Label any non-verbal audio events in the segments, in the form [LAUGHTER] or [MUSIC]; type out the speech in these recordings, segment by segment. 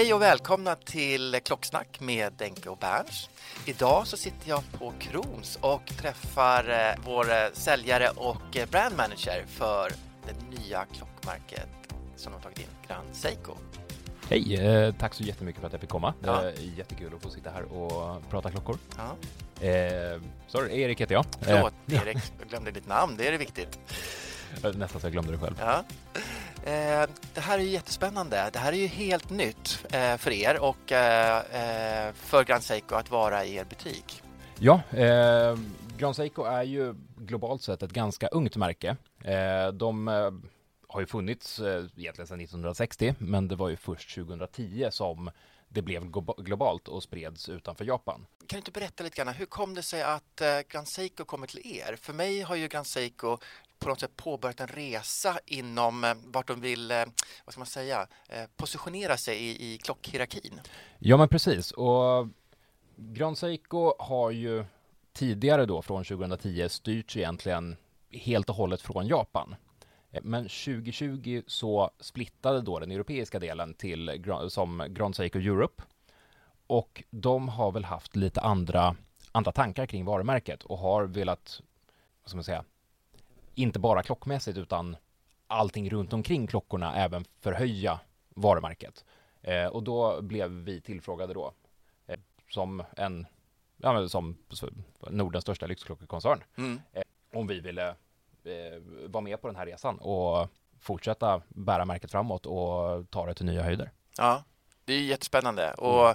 Hej och välkomna till Klocksnack med Denke och Berns. Idag så sitter jag på Krons och träffar eh, vår eh, säljare och eh, brand manager för det nya klockmärket som de tagit in, Grand Seiko. Hej, eh, tack så jättemycket för att jag fick komma. Ja. Jättekul att få sitta här och prata klockor. Ja. Eh, sorry, Erik heter jag. Förlåt [LAUGHS] Erik, jag glömde ditt namn, det är det viktigt. nästan så jag glömde det själv. Ja. Eh, det här är ju jättespännande. Det här är ju helt nytt eh, för er och eh, för Grand Seiko att vara i er butik. Ja, eh, Grand Seiko är ju globalt sett ett ganska ungt märke. De har ju funnits eh, egentligen sedan 1960, men det var ju först 2010 som det blev glo- globalt och spreds utanför Japan. Kan du inte berätta lite grann, hur kom det sig att Grand Seiko kommer till er? För mig har ju Grand Seiko på något sätt påbörjat en resa inom eh, vart de vill, eh, vad ska man säga, eh, positionera sig i, i klockhierarkin. Ja, men precis. Och Grand Seiko har ju tidigare då från 2010 styrts egentligen helt och hållet från Japan. Men 2020 så splittade då den europeiska delen till som Grand Seiko Europe och de har väl haft lite andra, andra tankar kring varumärket och har velat, vad ska man säga, inte bara klockmässigt utan allting runt omkring klockorna även förhöja varumärket. Eh, och då blev vi tillfrågade då eh, som en, ja som Nordens största lyxklockekoncern Mm. eh, om vi ville eh, vara med på den här resan och fortsätta bära märket framåt och ta det till nya höjder. Ja, det är jättespännande och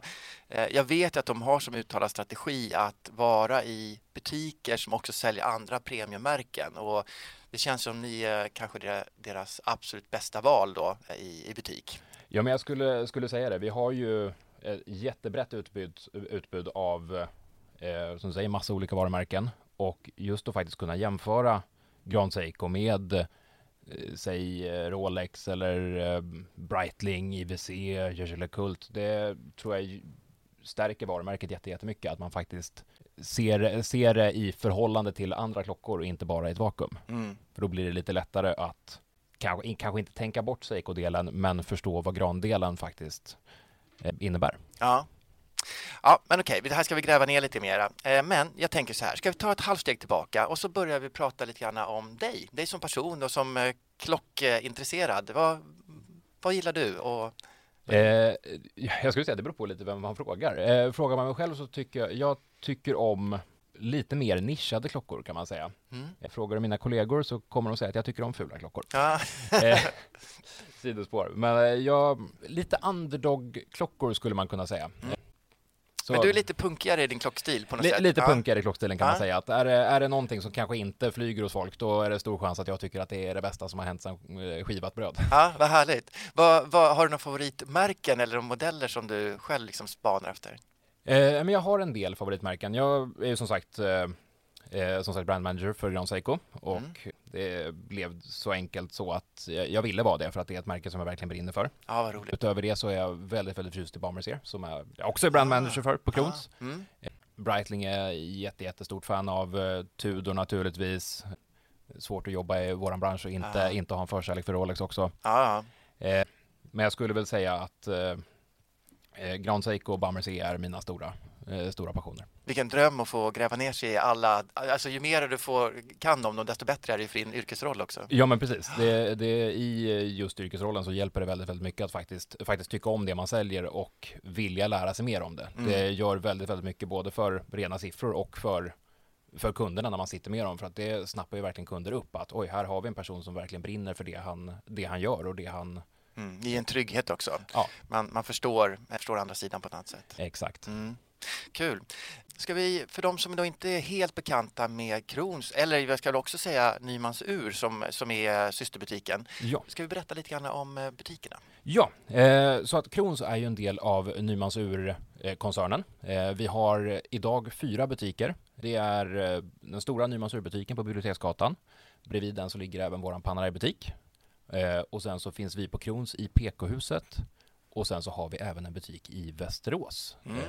eh, jag vet att de har som uttalad strategi att vara i butiker som också säljer andra premiummärken och det känns som ni är kanske der- deras absolut bästa val då eh, i, i butik. Ja, men jag skulle, skulle säga det. Vi har ju ett jättebrett utbud, utbud av, eh, som säger, massa olika varumärken och just att faktiskt kunna jämföra Grand Seiko med säg eh, Rolex eller eh, Breitling, IWC, Jaeger Kult. Det tror jag stärker varumärket jätte- jättemycket att man faktiskt ser, ser det i förhållande till andra klockor och inte bara i ett vakuum. Mm. För då blir det lite lättare att kanske, kanske inte tänka bort Seiko-delen men förstå vad grandelen faktiskt eh, innebär. Ja. Ja, men okej, det här ska vi gräva ner lite mera. Eh, Men jag tänker så här, ska vi ta ett halvsteg tillbaka och så börjar vi prata lite grann om dig, dig som person och som eh, klockintresserad. Vad, vad gillar du? Och, Eh, jag skulle säga det beror på lite vem man frågar. Eh, frågar man mig själv så tycker jag, jag tycker om lite mer nischade klockor kan man säga. Mm. Jag frågar mina kollegor så kommer de säga att jag tycker om fula klockor. ja, Eh, [LAUGHS] sidospår. Men eh, jag, lite underdog-klockor skulle man kunna säga. Mm. Så, Men du är lite punkigare i din klockstil på något li, sätt? lite Ja. punkigare i klockstilen kan man Ja. säga. Att är, är det någonting som kanske inte flyger hos folk, då är det stor chans att jag tycker att det är det bästa som har hänt sedan eh, skivat bröd. Ja, vad härligt. Vad, vad, har du några favoritmärken eller modeller som du själv liksom spanar efter? Eh, men jag har en del favoritmärken. Jag är ju som sagt eh, eh, som sagt brand manager för Grand Seiko och Mm. det blev så enkelt så att jag, ville vara det för att det är ett märke som jag verkligen brinner för. Ja, vad roligt. Utöver det så är jag väldigt, väldigt förtjust i Bomberseer som jag också är brand manager för på Kroons. Ah, mm. Breitling är jätte, jättestort fan av. eh, Tudor naturligtvis. Svårt att jobba i våran bransch och inte, Ja. inte ha en förkärlek för Rolex också. Ja. Eh, men jag skulle väl säga att eh, eh, Grand Seiko och Bomberseer är mina stora, eh, stora passioner. Vilken dröm att få gräva ner sig i alla... Alltså ju mer du får, kan om dem, desto bättre är det för din yrkesroll också. Ja men precis. Det, det, I just yrkesrollen så hjälper det väldigt, väldigt mycket att faktiskt, faktiskt tycka om det man säljer och vilja lära sig mer om det. Mm. Det gör väldigt, väldigt mycket både för rena siffror och för, för kunderna när man sitter med dem. För att det snappar ju verkligen kunder upp att oj, här har vi en person som verkligen brinner för det han, det han gör och det han... Mm. Det ger en trygghet också. Ja, Man, man förstår, man förstår andra sidan på ett annat sätt. exakt. Mm. Kul. Ska vi, för de som då inte är helt bekanta med Krons, eller jag ska också säga Nymans Ur som, som är systerbutiken, Ja. ska vi berätta lite grann om eh, butikerna? Ja, eh, så att Krons är ju en del av Nymans Ur-koncernen. Eh, vi har idag fyra butiker. Det är eh, den stora Nymans Ur-butiken på Biblioteksgatan. Bredvid den så ligger även våran Panerai-butik. Eh, och sen så finns vi på Krons i PK-huset. Och sen så har vi även en butik i Västerås. Mm.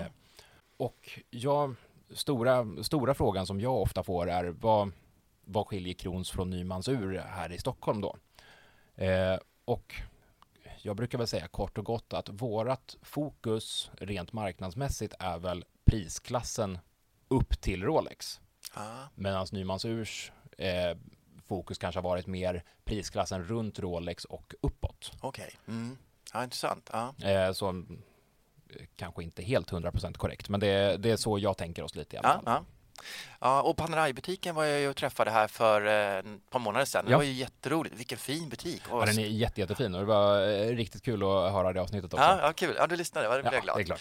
Och jag, stora, stora frågan som jag ofta får är vad, vad skiljer Krons från Nymans Ur här i Stockholm då? Eh, och jag brukar väl säga kort och gott att vårat fokus rent marknadsmässigt är väl prisklassen upp till Rolex. Ah, Medan Nymans Urs eh, fokus kanske har varit mer prisklassen runt Rolex och uppåt. Okej. Mm. Ja, intressant. Ja. Eh, så kanske inte helt 100% korrekt, men det, det är så jag tänker oss lite i alla Ja, fall. ja. ja, och Panerai-butiken var jag ju och träffade här för eh, ett par månader sedan. Det Ja. var ju jätteroligt. Vilken fin butik. Och Ja, den är jätte, jättefin och det var eh, riktigt kul att höra det avsnittet också. ja, ja, kul. Ja, du lyssnade. Vad blev jag Ja, glad. det är klart.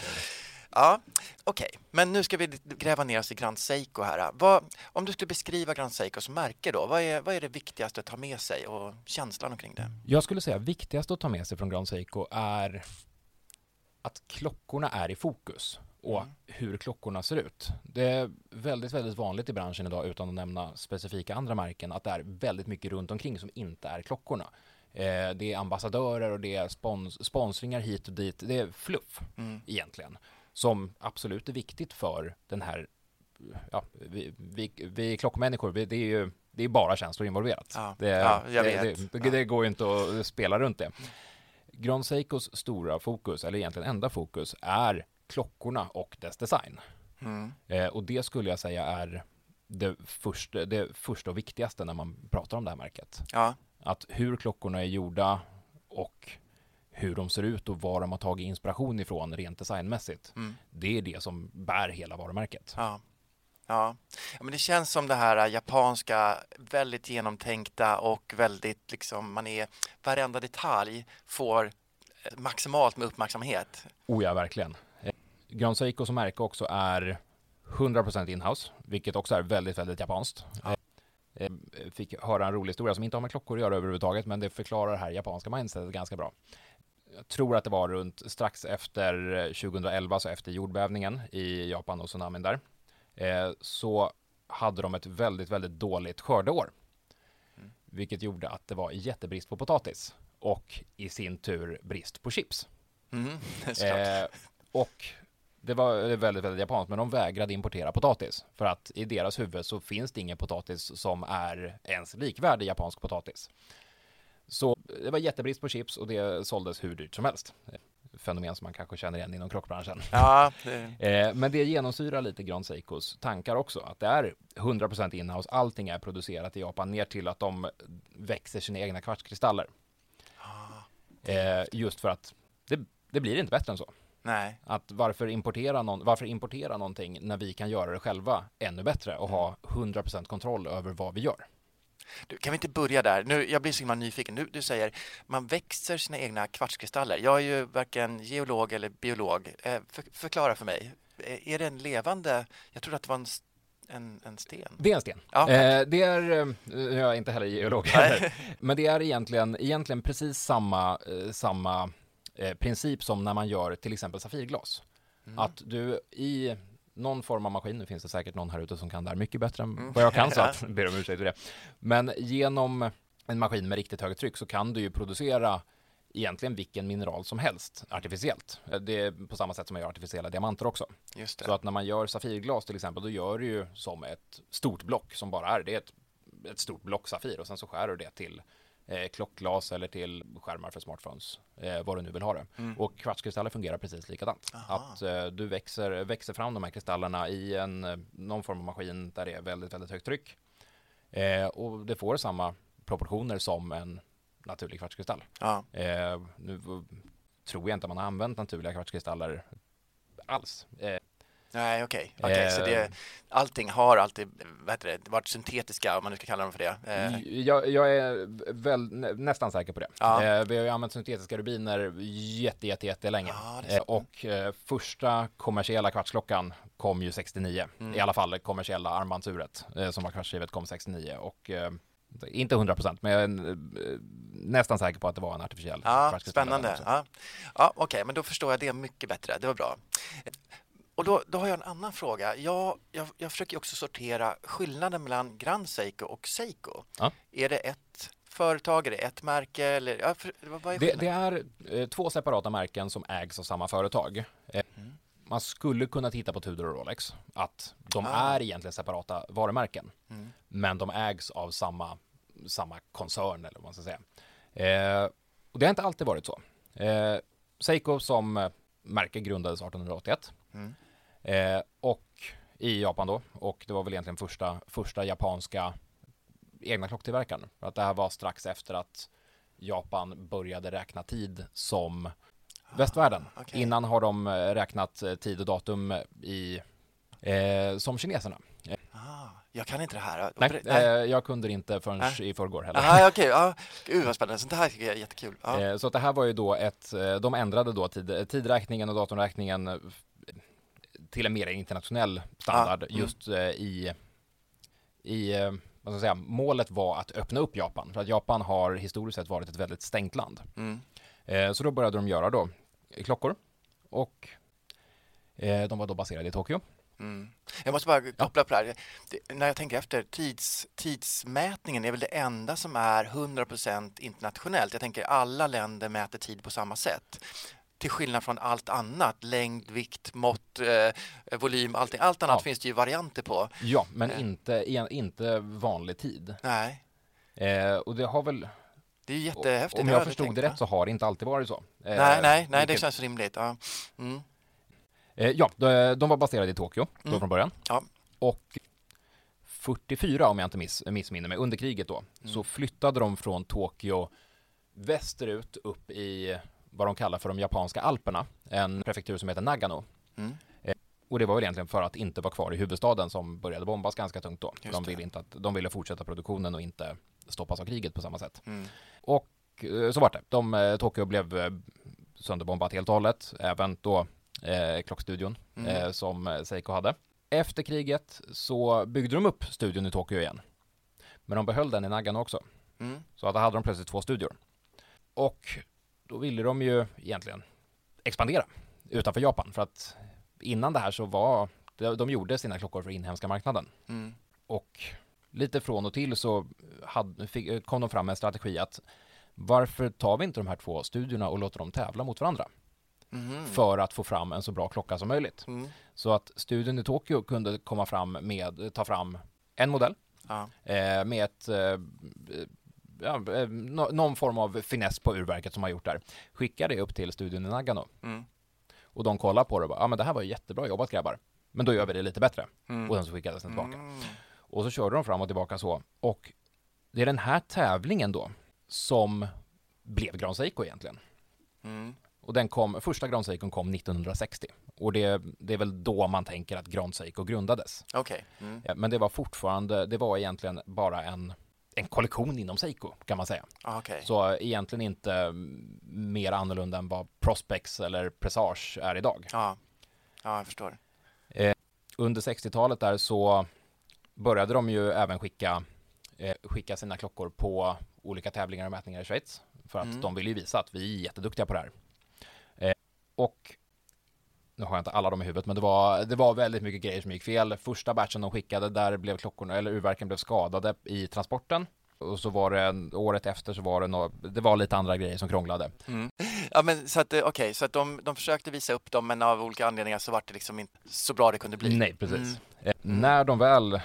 Ja, okej. Men nu ska vi gräva ner oss i Grand Seiko här. Vad, om du skulle beskriva Grand Seikos märke då, vad är, vad är det viktigaste att ta med sig och känslan omkring det? Jag skulle säga viktigast att ta med sig från Grand Seiko är att klockorna är i fokus och Mm. hur klockorna ser ut. Det är väldigt, väldigt vanligt i branschen idag, utan att nämna specifika andra märken, att det är väldigt mycket runt omkring som inte är klockorna. Eh, det är ambassadörer och det är spons sponsringar hit och dit. Det är fluff Mm. egentligen, som absolut är viktigt för den här Ja, vi, vi, vi är klockmänniskor, vi, det är ju det är bara känslor involverat. Ja, det, ja, det. Det, det går ju inte att spela runt det. Grand Seikos stora fokus, eller egentligen enda fokus, är klockorna och dess design. Mm. Eh, och det skulle jag säga är det första, det första och viktigaste när man pratar om det här märket. Ja, Att hur klockorna är gjorda och hur de ser ut och var de har tagit inspiration ifrån rent designmässigt. Mm. Det är det som bär hela varumärket. ja. Ja. ja, men det känns som det här japanska, väldigt genomtänkta och väldigt liksom, man är, varenda detalj får eh, maximalt med uppmärksamhet. Oh ja, verkligen. Eh, Grand Seiko som märke också är 100% inhouse, vilket också är väldigt, väldigt japanskt. Ja. Eh, Fick höra en rolig historia som inte har med klockor att göra överhuvudtaget, men det förklarar det här japanska mindsetet ganska bra. Jag tror att det var runt strax efter eh, 2011, så efter jordbävningen i Japan och tsunamin där, så hade de ett väldigt, väldigt dåligt skördeår. Vilket gjorde att det var jättebrist på potatis och i sin tur brist på chips. Mm, [LAUGHS] såklart. Eh, och det var det väldigt, väldigt japanskt, men de vägrade importera potatis. För att i deras huvud så finns det ingen potatis som är ens likvärdig japansk potatis. Så det var jättebrist på chips och det såldes hur dyrt som helst. Fenomen som man kanske känner igen inom krockbranschen. Ja, det, [LAUGHS] Eh, men det genomsyrar lite Grand Seikos tankar också. Att det är 100% inhouse, allting är producerat i Japan ner till att de växer sina egna kvartskristaller. Eh, just för att det, det blir inte bättre än så. nej. Att varför importera, någon, varför importera någonting när vi kan göra det själva ännu bättre och ha 100% kontroll över vad vi gör? Du, kan vi inte börja där? Nu, jag blir så himla nyfiken. Du, du säger man växer sina egna kvartskristaller. Jag är ju varken geolog eller biolog. Eh, för, förklara för mig. är är det en levande... Jag trodde att det var en, en, en sten. Det är en sten. Ja, eh, det är, eh, jag är inte heller geolog heller, men det är egentligen, egentligen precis samma, eh, samma eh, princip som när man gör till exempel safirglas. Mm. Att du i någon form av maskin, nu finns det säkert någon här ute som kan det här mycket bättre än vad jag kan, så att, [LAUGHS] ber om ursäkt för det. Men genom en maskin med riktigt högt tryck så kan du ju producera egentligen vilken mineral som helst artificiellt. Eh, Det är på samma sätt som man gör artificiella diamanter också. Så att när man gör safirglas till exempel, då gör du ju som ett stort block som bara är, det är ett, ett stort block safir och sen så skär du det till eh, klockglas eller till skärmar för smartphones, eh, vad du nu vill ha det. Och kvartskristaller fungerar precis likadant. Att eh, du växer, växer fram de här kristallerna i en, eh, någon form av maskin där det är väldigt, väldigt högt tryck. Eh, och det får samma proportioner som en naturlig kvartskristall. Ja. Eh, nu tror jag inte man har använt naturliga kvartskristaller alls. Eh, Nej, okej. Okej, så Eh. det, allting har alltid vad heter det, varit syntetiska, om man nu ska kalla dem för det. Eh, Jag, jag är väl, nä, nästan säker på det. Ja. Eh, vi har ju använt syntetiska rubiner jätte, jätte, jättelänge. Ja, eh, så. och eh, första kommersiella kvartsklockan kom ju 69. Mm. I alla fall kommersiella armbandsuret eh, som var kvartsskrivet kom 69. Och inte 100 procent, men jag är nästan säker på att det var en artificiell Ja, spännande. Ja, ja okej, men då förstår jag det mycket bättre. Det var bra. Och då, då har jag en annan fråga. Jag, jag, jag försöker också sortera skillnaden mellan Grand Seiko och Seiko. Ja. Är det ett företag, är det ett märke eller ja, för, vad är Det, det är eh, två separata märken som ägs av samma företag. Eh, Man skulle kunna titta på Tudor och Rolex, att de Ah. är egentligen separata varumärken, Mm. men de ägs av samma, samma koncern eller vad man ska säga. Eh, och det har inte alltid varit så. Eh, Seiko som eh, märke grundades 1881 Mm. Eh, och i Japan då, och det var väl egentligen första, första japanska egna klocktillverkaren. För att det här var strax efter att Japan började räkna tid som västvärlden. okej. Innan har de eh, räknat eh, tid och datum i, eh, som kineserna. Ah, jag kan inte det här. nej, Ber- eh, jag kunde det inte förrän Nej. i förrgår heller. Aha, okej. Ja. Gud, vad spännande. Sånt här tycker jag är jättekul. Ja. Eh, Så att det här var ju då ett, eh, de ändrade då tid, tidräkningen och datumräkningen till en mer internationell standard Ah, mm. just eh, i, i eh, vad ska jag säga, målet var att öppna upp Japan. För att Japan har historiskt sett varit ett väldigt stängt land. Mm. Eh, Så då började de göra då klockor och eh, de var då baserade i Tokyo. Mm. Jag måste bara koppla på det här. Det, när jag tänker efter, tids, tidsmätningen är väl det enda som är 100% internationellt. Jag tänker alla länder mäter tid på samma sätt. Till skillnad från allt annat, längd, vikt, mått, eh, volym, allting. Allt annat Ja. finns det ju varianter på. Ja, men inte, en- inte vanlig tid. Nej, Eh, Och det har väl, det är jättehäftigt. om Det jag förstod det rätt så har det inte alltid varit så. Eh, Nej, nej, nej, det vilket- känns rimligt. Ja. Mm. Eh, Ja, de, de var baserade i Tokyo då Mm. från början. Ja. Och 44, om jag inte miss, missminner mig, under kriget då, Mm. så flyttade de från Tokyo västerut upp i vad de kallar för de japanska alperna, en prefektur som heter Nagano. Mm. Eh, Och det var väl egentligen för att inte vara kvar i huvudstaden som började bombas ganska tungt då. De ville, inte att, de ville fortsätta produktionen och inte stoppas av kriget på samma sätt. Mm. Och eh, så var det. De, eh, Tokyo blev sönderbombat helt och hållet. Även då eh, klockstudion Mm. eh, som Seiko hade. Efter kriget så byggde de upp studion i Tokyo igen. Men de behöll den i Nagano också. Mm. Så att då hade de plötsligt två studior. Och då ville de ju egentligen expandera utanför Japan. För att innan det här så var, de, de gjorde sina klockor för inhemska marknaden. Mm. Och lite från och till så hade, fick, kom de fram med en strategi att varför tar vi inte de här två studiorna och låter dem tävla mot varandra? Mhm. För att få fram en så bra klocka som möjligt. Mm. Så att studion i Tokyo kunde komma fram med, ta fram en modell Ja. eh, med ett eh, ja, eh, nå- någon form av finess på urverket som har gjort där. Skicka det upp till studion i Nagano Mm. och de kollar på det och bara, ja men det här var jättebra jobbat grabbar. Men då gör vi det lite bättre. Mm. Och sen så skickades den tillbaka. Mm. Och så körde de fram och tillbaka så. Och det är den här tävlingen då som blev Grand Seiko egentligen. Mm. Och den kom, första Grand Seikon kom 1960. Och det, det är väl då man tänker att Grand Seiko grundades. Okej. Mm. Ja, men det var fortfarande, det var egentligen bara en, en kollektion inom Seiko kan man säga. Ah, Okej. Så eh, egentligen inte mm, mer annorlunda än vad Prospex eller Presage är idag. Ja. ja, jag förstår. under 60-talet där så började de ju även skicka, eh, skicka sina klockor på olika tävlingar och mätningar i Schweiz. För att Mm. de ville ju visa att vi är jätteduktiga på det här. Eh, och nu har jag inte alla dem i huvudet, men det var, det var väldigt mycket grejer som gick fel. Första batchen de skickade, där blev klockorna, eller urverken blev skadade i transporten. Och så var det, året efter så var det nå det var lite andra grejer som krånglade. Ja, men så att, eh, okej, så att de, de försökte visa upp dem, men av olika anledningar så var det liksom inte så bra det kunde bli. Nej, precis. Mm. Eh, när de väl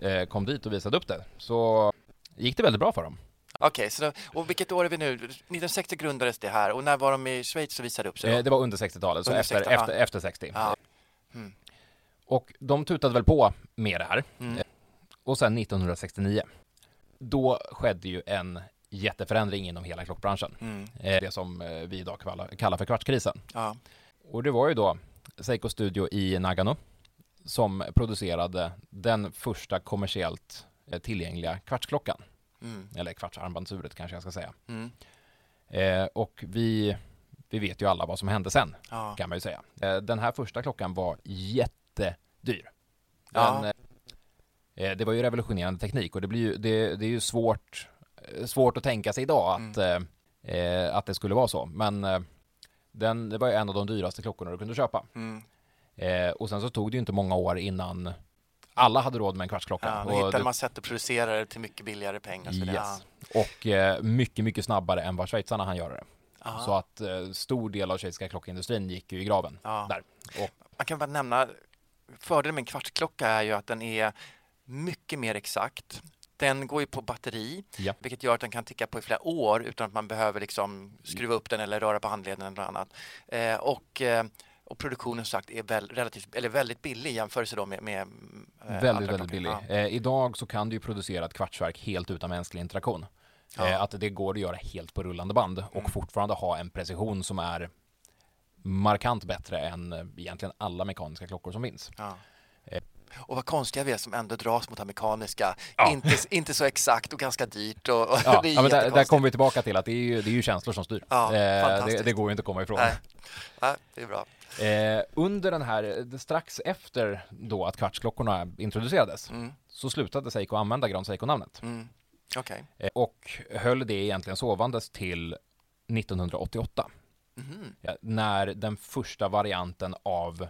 eh, kom dit och visade upp det så gick det väldigt bra för dem. Okej, då, och vilket år är vi nu? 1960 grundades det här och när var de i Schweiz och visade upp sig? Eh, det var under 60-talet, så efter, 60, ja. efter, efter 60. Ja. Mm. Och de tutade väl på med det här. Mm. Eh, Och sen 1969, då skedde ju en jätteförändring inom hela klockbranschen. Mm. Eh, Det som eh, vi idag kallar, för kvartskrisen. Ja. Och det var ju då Seiko Studio i Nagano som producerade den första kommersiellt tillgängliga kvartsklockan. Mm. Eller kvartsarmbandsuret kanske jag ska säga. Mm. Eh, och vi, vi vet ju alla vad som hände sen, Ja. kan man ju säga. Eh, den här första klockan var jättedyr. Ja. Den, eh, det var ju revolutionerande teknik och det, blir ju, det, det är ju svårt, eh, svårt att tänka sig idag att, Mm. eh, eh, att det skulle vara så. Men eh, den, det var ju en av de dyraste klockorna du kunde köpa. Mm. Eh, och sen så tog det ju inte många år innan alla hade råd med en kvartsklocka. Ja, då och hittade det- man sätt att producera det till mycket billigare pengar. Så det, Yes. Och eh, mycket, mycket snabbare än vad schweizarna hann göra det. ja. Så att eh, stor del av schweiziska klockindustrin gick ju i graven Ja. där. Och, Man kan bara nämna, fördelen med en kvartsklocka är ju att den är mycket mer exakt. Den går ju på batteri, Ja. vilket gör att den kan ticka på i flera år utan att man behöver liksom skruva upp den eller röra på handleden eller något annat. Eh, och, eh, och produktionen sagt är väl, relativt, eller väldigt billig i jämförelse då med, med eh, andra väldigt, väldigt billig. Ja. Eh, idag så kan du ju producera ett kvartsverk helt utan mänsklig interaktion. Ja. Eh, att det går att göra helt på rullande band och Mm. fortfarande ha en precision som är markant bättre än eh, egentligen alla mekaniska klockor som finns. Ja. Eh. Och vad konstiga vi är som ändå dras mot det mekaniska. Ja. Inte, inte så exakt och ganska dyrt. Och, och [LAUGHS] Ja, [LAUGHS] ja men där, där kommer vi tillbaka till att det är ju, det är ju känslor som styr. Ja, Eh, det, det går ju inte att komma ifrån. Nej. Ja, det är bra. Eh, under den här, strax efter då att kvartsklockorna introducerades, Mm. så slutade Seiko använda Grand Seiko-namnet. Mm. Okej. Eh, och höll det egentligen sovandes till 1988. Mhm. Ja, när den första varianten av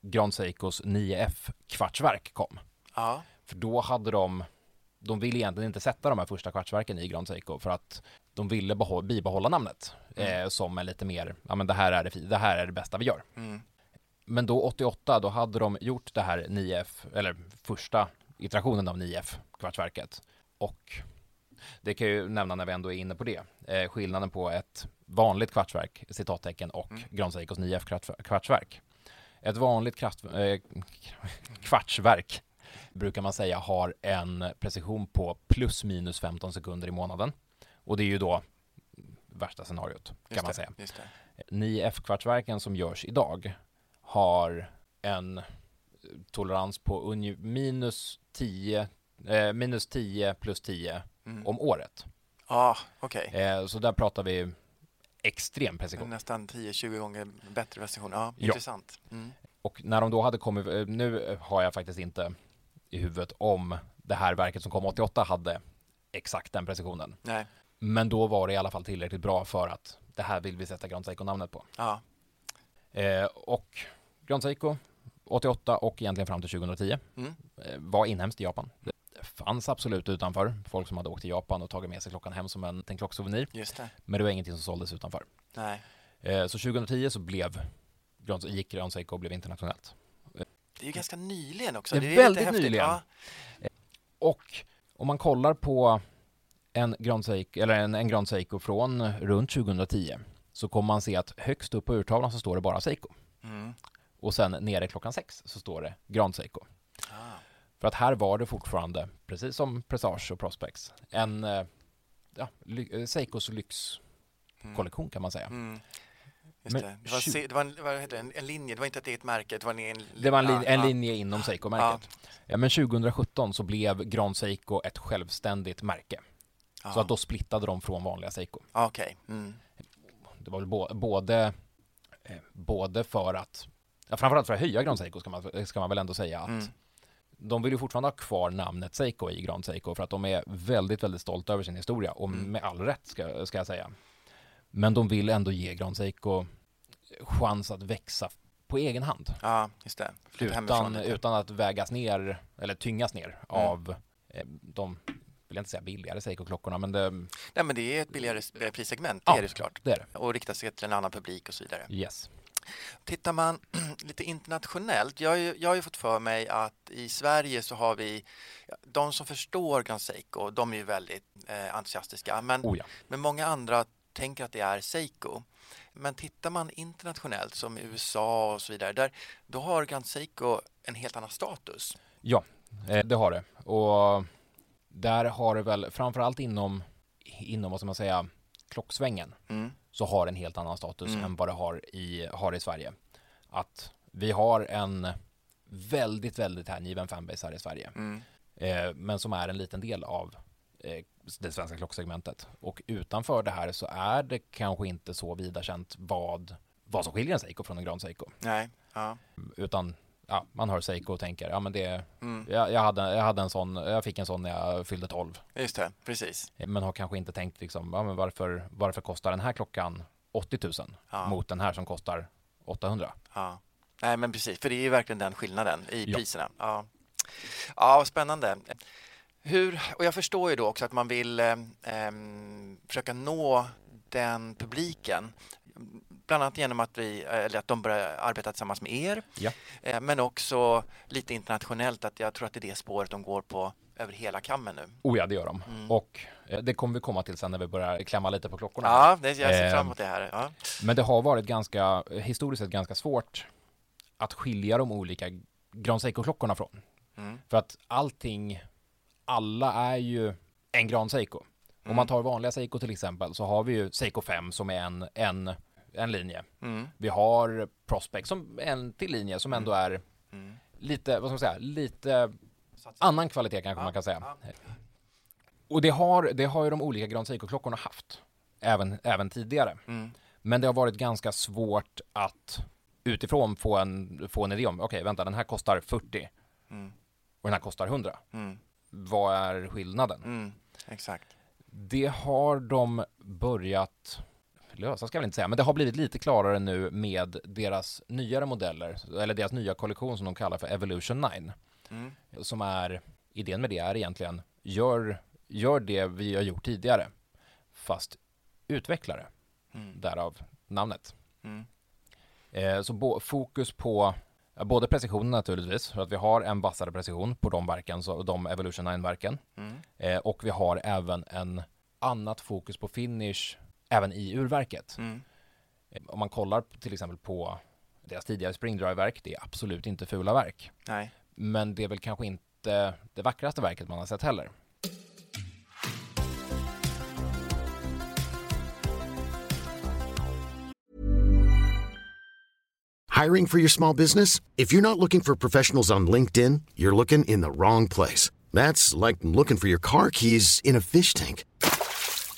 Grand Seikos 9F kvartsverk kom. Ja. För då hade de, de ville egentligen inte sätta de här första kvartsverken i Grand Seiko för att de ville behå- bibehålla namnet eh, som en lite mer, ja men det här är det, det här är det bästa vi gör. Mm. Men då 88, då hade de gjort det här 9F, eller första iterationen av 9F kvartsverket. Och det kan jag ju nämna när vi ändå är inne på det. Eh, skillnaden på ett vanligt kvartsverk, citattecken, och Mm. Grand Seikos 9F kvarts- kvartsverk. Ett vanligt kraft, eh, kvartsverk brukar man säga har en precision på plus minus 15 sekunder i månaden. Och det är ju då värsta scenariot, kan Just man det, säga. Just det. 9F-kvartsverken som görs idag har en tolerans på minus 10, eh, minus 10 plus 10 Mm. om året. Ja, okej. Eh, så där pratar vi extrem precision. Nästan 10-20 gånger bättre version. Ja, Ja. intressant. Mm. Och när de då hade kommit, eh, nu har jag faktiskt inte i huvudet om det här verket som kom 88 hade exakt den precisionen. Nej. Men då var det i alla fall tillräckligt bra för att det här vill vi sätta Grand Seiko-namnet på. Ja. Eh, och Grand Seiko 88 och egentligen fram till 2010 Mm. eh, var inhemskt i Japan. Det fanns absolut utanför, folk som hade åkt till Japan och tagit med sig klockan hem som en, en klocksouvenir. Just det. Men det var ingenting som såldes utanför. Nej. Eh, så 2010 så blev gick Grand Seiko och blev internationellt. Det är ju ganska nyligen också. Det är lite väldigt häftigt. nyligen. Ja. Och om man kollar på en Grand Seiko, eller en, en Grand Seiko från runt 2010 så kommer man se att högst upp på urtavlan så står det bara Seiko. Mm. Och sen nere klockan sex så står det Grand Seiko. Ah. För att här var det fortfarande, precis som Presage och Prospex, en eh, ja, ly- eh, Seikos lyxkollektion kan man säga. Mm. Just det. Det var, se, det var, en, vad heter det, en, linje, det var inte ett eget märke, det var en, en, Det var en, lin- ja, en ja. linje inom Seiko-märket. Ja. men 2017 så blev Grand Seiko ett självständigt märke. Så att då splittade de från vanliga Seiko. Okej. Mm. Det var väl bo- både, eh, både för att ja, framförallt för att höja Grand Seiko ska man, ska man väl ändå säga att Mm. de vill ju fortfarande ha kvar namnet Seiko i Grand Seiko för att de är väldigt, väldigt stolta över sin historia och Mm. med all rätt ska, ska jag säga. Men de vill ändå ge Grand Seiko chans att växa på egen hand. Ja, just det. Flytta Utan, utan att vägas ner eller tyngas ner av eh, de, vill inte säga billigare Seiko-klockorna, men det, Nej, men det är ett billigare eh, prissegment, det Ja. är det såklart. det är det. Och riktar sig till en annan publik och så vidare. Yes. Tittar man [CLEARS THROAT] lite internationellt, jag har, ju, jag har ju fått för mig att i Sverige så har vi, de som förstår Grand Seiko, de är ju väldigt eh, entusiastiska, men, Oh ja. men många andra tänker att det är Seiko. Men tittar man internationellt som i USA och så vidare, där, då har Grand Seiko en helt annan status. Ja, eh, det har det. Och där har det väl framförallt inom, inom vad ska man säga, klocksvängen Mm. så har det en helt annan status Mm. än vad det har i, har i Sverige. Att vi har en väldigt, väldigt hängiven fanbase här i Sverige. Mm. Eh, men som är en liten del av eh, det svenska klocksegmentet. Och utanför det här så är det kanske inte så vida känt vad, vad som skiljer en Seiko från en Grand Seiko. Nej, ja. Utan ja, man hör Seiko och tänker, ja men det, Mm. jag, jag, hade, jag hade en sån, jag fick en sån när jag fyllde 12. Just det, precis. Men har kanske inte tänkt liksom, ja men varför, varför kostar den här klockan 80 000 Ja. mot den här som kostar 800? Ja. Nej, men precis, för det är ju verkligen den skillnaden i Ja. priserna. Ja, ja vad spännande. Hur, och jag förstår ju då också att man vill eh, em, försöka nå den publiken. Bland annat genom att, vi, eller att de börjar arbeta tillsammans med er. Ja. Eh, men också lite internationellt, att jag tror att det är det spåret de går på över hela kammen nu. Oh ja, det gör de. Mm. Och eh, det kommer vi komma till sen när vi börjar klämma lite på klockorna. Ja, det, jag ser fram emot det här. Ja. Men det har varit ganska, historiskt sett ganska svårt att skilja de olika Grand Seiko-klockorna från. Mm. För att allting, alla är ju en Grand Seiko. Om man tar vanliga Seiko till exempel så har vi ju Seiko 5 som är en, en, en linje. Mm. Vi har Prospect som en till linje som ändå är Mm. lite, vad ska man säga, lite annan kvalitet kanske Ja, man kan säga. ja. Och det har, det har ju de olika Grand Seiko-klockorna haft, även, även tidigare. Mm. Men det har varit ganska svårt att utifrån få en, få en idé om, okej vänta den här kostar 40 Mm. och den här kostar 100. Mm. Vad är skillnaden? Mm. Exakt. Det har de börjat lösa ska jag väl inte säga, men det har blivit lite klarare nu med deras nyare modeller, eller deras nya kollektion som de kallar för Evolution 9. Mm. Som är, idén med det är egentligen, gör, gör det vi har gjort tidigare, fast utveckla det, Mm. därav namnet. Mm. Eh, så bo, fokus på både precisionen naturligtvis, för att vi har en vassare precision på de verken, så de Evolution 9-verken. Mm. Eh, och vi har även en annat fokus på finish även i urverket. Mm. Eh, Om man kollar till exempel på deras tidigare springdrive-verk, det är absolut inte fula verk. Nej. Men det är väl kanske inte det vackraste verket man har sett heller. Hiring for your small business? If you're not looking for professionals on LinkedIn, you're looking in the wrong place. That's like looking for your car keys in a fish tank.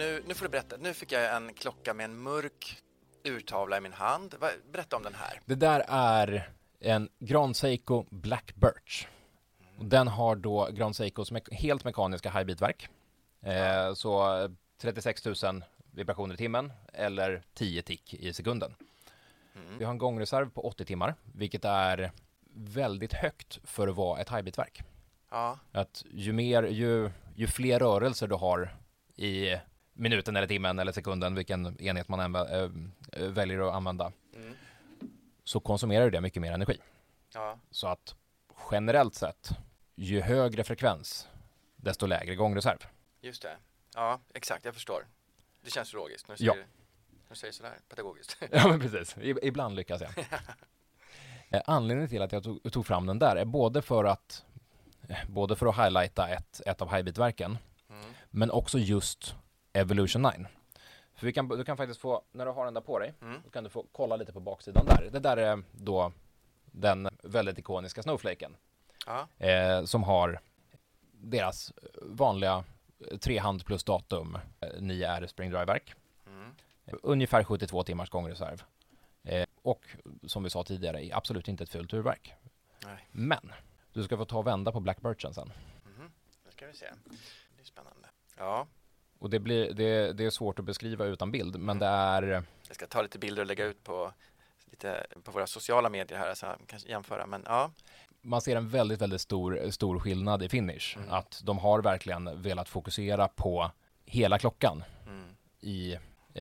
Nu, nu får du berätta. Nu fick jag en klocka med en mörk urtavla i min hand. Berätta om den här. Det där är en Grand Seiko Black Birch. Och Den har då Grand Seikos me- helt mekaniska high beat-verk. Eh, så 36 000 vibrationer i timmen eller 10 tick i sekunden. Mm. Vi har en gångreserv på 80 timmar, vilket är väldigt högt för att vara ett highbit-verk. Ja, Att ju, mer, ju, ju fler rörelser du har i minuten eller timmen eller sekunden, vilken enhet man än vä- äh, väljer att använda, Mm. så konsumerar det mycket mer energi. ja, Så att generellt sett, ju högre frekvens, desto lägre gångreserv. just det. Ja, exakt, jag förstår. Det känns logiskt när du Ja. säger, när du säger sådär pedagogiskt. [LAUGHS] Ja, men precis. I, ibland lyckas jag. [LAUGHS] Eh, Anledningen till att jag tog, tog fram den där är både för att eh, både för att highlighta ett, ett av highbit-verken, Mm. men också just Evolution 9. För vi kan, du kan faktiskt få, när du har den där på dig, Mm. då kan du få kolla lite på baksidan där. Det där är då den väldigt ikoniska Snowflaken Ja, eh, som har deras vanliga eh, trehand plus datum, eh, 9R Spring Drive-verk. mm. Ungefär 72 timmars gångreserv. Eh, och som vi sa tidigare, absolut inte ett fult urverk. Nej. Men du ska få ta och vända på Black Birchen sen. Mhm. Det ska vi se. Det är spännande. Ja, Och det, blir, det, det är svårt att beskriva utan bild, men det är jag ska ta lite bilder och lägga ut på, lite, på våra sociala medier här så jag kan jämföra. Men ja, man ser en väldigt, väldigt stor, stor skillnad i finish. Mm. Att de har verkligen velat fokusera på hela klockan mm. i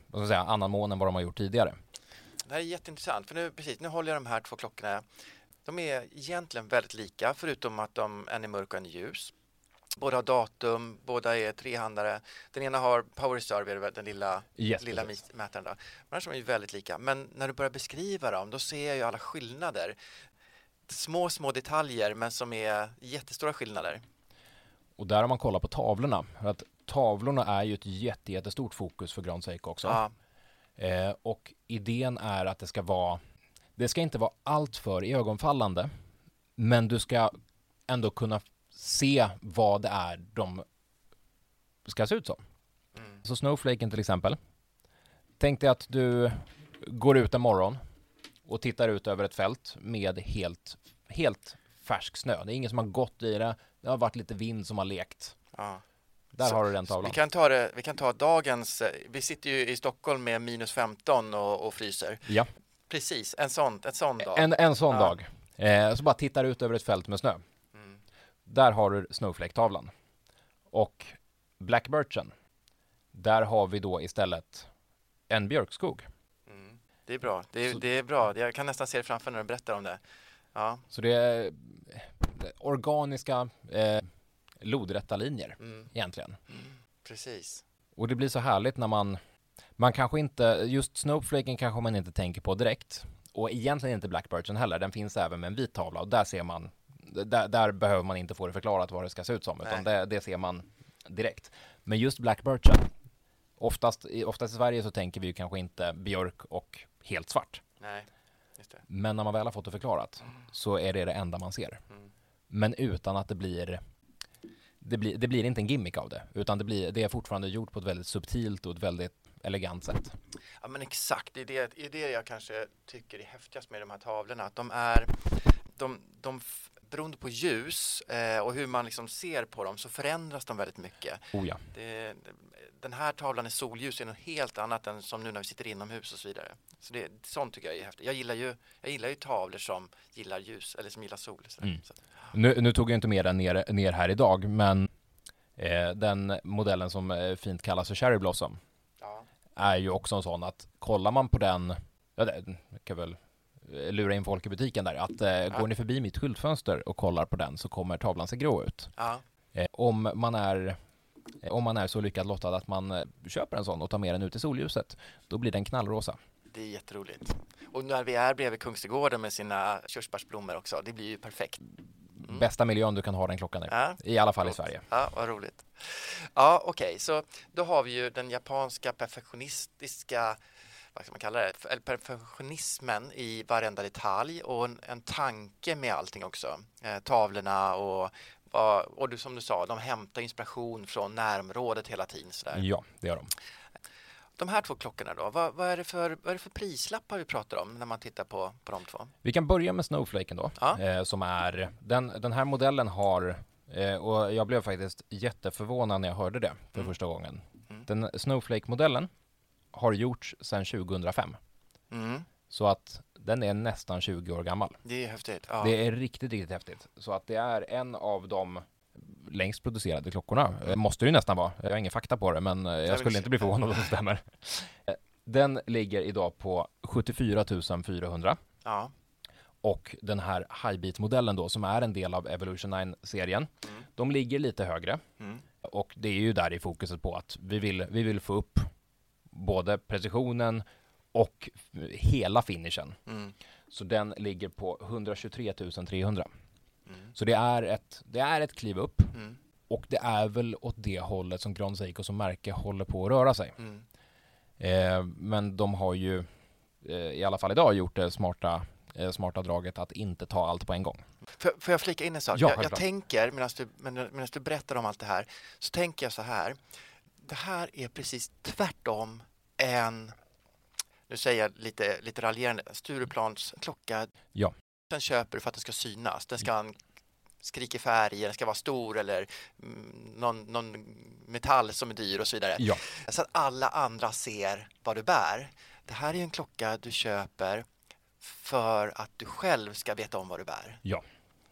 vad ska säga, annan mån än vad de har gjort tidigare. Det här är jätteintressant för nu, precis, nu håller jag de här två klockorna. De är egentligen väldigt lika förutom att de, en är mörk och en är ljus. Båda har datum, båda är trehandare. Den ena har power reserve, den lilla, Yes, lilla precis. mätaren. Då. Men annars är de ju väldigt lika. Men när du börjar beskriva dem, då ser jag ju alla skillnader. Små, små detaljer, men som är jättestora skillnader. Och där har man kollat på tavlorna. För att tavlorna är ju ett jätte, jättestort fokus för Grand Seiko också. Ja, Eh, och idén är att det ska vara, det ska inte vara allt för ögonfallande, men du ska ändå kunna se vad det är de ska se ut som. mm. Så Snowflaken till exempel. Tänk dig att du går ut en morgon och tittar ut över ett fält med helt, helt färsk snö. Det är ingen som har gått i det. Det har varit lite vind som har lekt. ja. Där Så- har du den tavlan. Vi kan, ta det, vi kan ta dagens, eh, vi sitter ju i Stockholm med minus 15 och, och fryser. Ja, Precis, en sån, en sån dag. en, en sån Ja. dag. Eh, så bara tittar ut över ett fält med snö. Mm. Där har du Snowflake-tavlan. Och Black Birchen, där har vi då istället en björkskog. Mm. Det är bra. Det är, Så- det är bra. Jag kan nästan se det framför när du berättar om det. Ja. Så det är eh, organiska, eh, lodrätta linjer Mm. egentligen. Precis. Och det blir så härligt när man, man kanske inte, just Snowflaken kanske man inte tänker på direkt. Och egentligen inte Black Birchen heller, den finns även med en vit tavla och där ser man, där, där behöver man inte få det förklarat vad det ska se ut som, utan det, det ser man direkt. Men just Black Birchen, oftast, i- oftast i Sverige så tänker vi ju kanske inte björk och helt svart. Nej. Men när man väl har fått det förklarat så är det det enda man ser. Mm. Men utan att det blir det blir, det blir inte en gimmick av det, utan det, blir, det är fortfarande gjort på ett väldigt subtilt och ett väldigt elegant sätt. Ja men exakt, det är det, det är det jag kanske tycker är häftigast med de här tavlorna. Att de är, de, de beroende på ljus eh, och hur man liksom ser på dem så förändras de väldigt mycket. Oh ja. Det, den här tavlan i solljus är något helt annat än som nu när vi sitter inomhus och så vidare. Så det, sånt tycker jag är häftigt. Jag gillar ju, jag gillar ju tavlor som gillar ljus eller som gillar sol. Mm. Nu, nu tog jag inte med den ner, ner här idag, men eh, den modellen som eh, fint kallas för Cherry Blossom ja. är ju också en sån att kollar man på den, ja det kan väl lura in folk i butiken där, att eh, går ni förbi mitt skyltfönster och kollar på den så kommer tavlan se grå ut. Ja. Eh, om man är eh, om man är så lyckad lottad att man eh, köper en sån och tar med den ut i solljuset, då blir den knallrosa. Det är jätteroligt. Och när vi är bredvid Kungsträdgården med sina körsbärsblommor också, det blir ju perfekt. Bästa miljön du kan ha den klockan i. Ja. I alla fall i Coolt. Sverige. Ja, vad roligt. Ja, okej, så då har vi ju den japanska perfektionistiska vad ska man kalla det, perfektionismen i varenda detalj och en, en tanke med allting också. Eh, tavlorna och, och du, som du sa, de hämtar inspiration från närområdet hela tiden. Sådär. Ja, det gör de. De här två klockorna då, vad, vad, är det för, vad är det för prislappar vi pratar om när man tittar på, på de två? Vi kan börja med Snowflaken då, Ja. eh, som är, den, den här modellen har, eh, och jag blev faktiskt jätteförvånad när jag hörde det för Mm. första gången. Mm. Den Snowflake-modellen har gjorts sedan 2005. Mm. Så att den är nästan 20 år gammal. Det är häftigt. Ja. Det är riktigt, riktigt häftigt. Så att det är en av de längst producerade klockorna. Eh, Måste det ju nästan vara. Jag har ingen fakta på det, men eh, jag skulle inte bli förvånad om det stämmer. Eh, Den ligger idag på 74 400 ja. och den här Highbeat-modellen då, som är en del av Evolution 9-serien, de ligger lite högre. Mm. Och det är ju där i fokuset på att vi vill, vi vill få upp både precisionen och hela finishen. Mm. Så den ligger på 123 300. Mm. Så det är, ett, det är ett kliv upp Mm. och det är väl åt det hållet som Grand Seiko som märke håller på att röra sig. Mm. Eh, men de har ju eh, i alla fall idag gjort det smarta, eh, smarta draget att inte ta allt på en gång. Får, får jag flika in en sak? Ja, jag, jag tänker, medan du, medan du berättar om allt det här, så tänker jag så här. Det här är precis tvärtom en, nu säger jag lite, lite raljerande, Stureplans klocka. Ja. Den köper du för att den ska synas. Den ska ha en skrikig färg, den ska vara stor eller mm, någon, någon metall som är dyr och så vidare. Ja. Så att alla andra ser vad du bär. Det här är en klocka du köper för att du själv ska veta om vad du bär. Ja,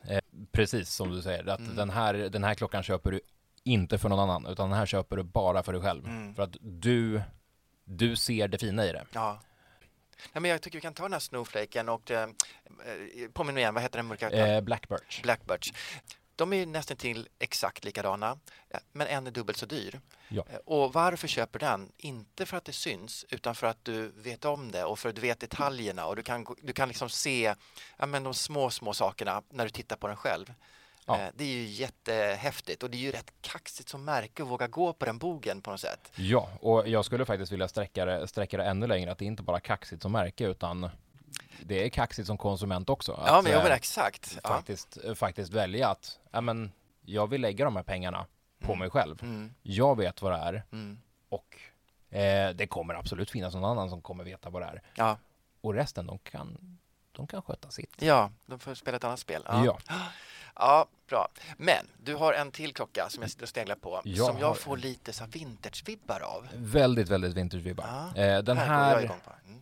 eh, precis som du säger. Att Mm. den, här, den här klockan köper du inte för någon annan, utan den här köper du bara för dig själv. Mm. För att du, du ser det fina i det. Ja. Nej, men jag tycker vi kan ta den här Snowflaken och eh, eh, påminn mig igen, vad heter den mörka? Eh, Black Birch. Blackbirds. De är nästan till exakt likadana, eh, men en är dubbelt så dyr. Ja. Eh, Och varför köper den? Inte för att det syns, utan för att du vet om det och för att du vet detaljerna och du kan, du kan liksom se ja, men de små, små sakerna när du tittar på den själv. Ja. Eh, Det är ju jättehäftigt och det är ju rätt kaxigt som märke att våga gå på den bogen på något sätt. Ja, och jag skulle faktiskt vilja sträcka det, sträcka det ännu längre. Att det är inte bara kaxigt som märke, utan det är kaxigt som konsument också. Att, Ja, men jag eh, vill exakt. Ja. faktiskt, eh, faktiskt välja att ja, men, jag vill lägga de här pengarna på mig själv. Mm, Jag vet vad det är mm. och eh, det kommer absolut finnas någon annan som kommer veta vad det är. Ja. Och resten, de kan, de kan sköta sitt. ja, de får spela ett annat spel. Ja. [GASPS] Ja, bra. Men du har en till klocka som jag sitter och sneglar på Jag som jag har- får lite så vintage-vibbar av. Väldigt, väldigt vintage-vibbar. Ja, Eh, den här. Mm.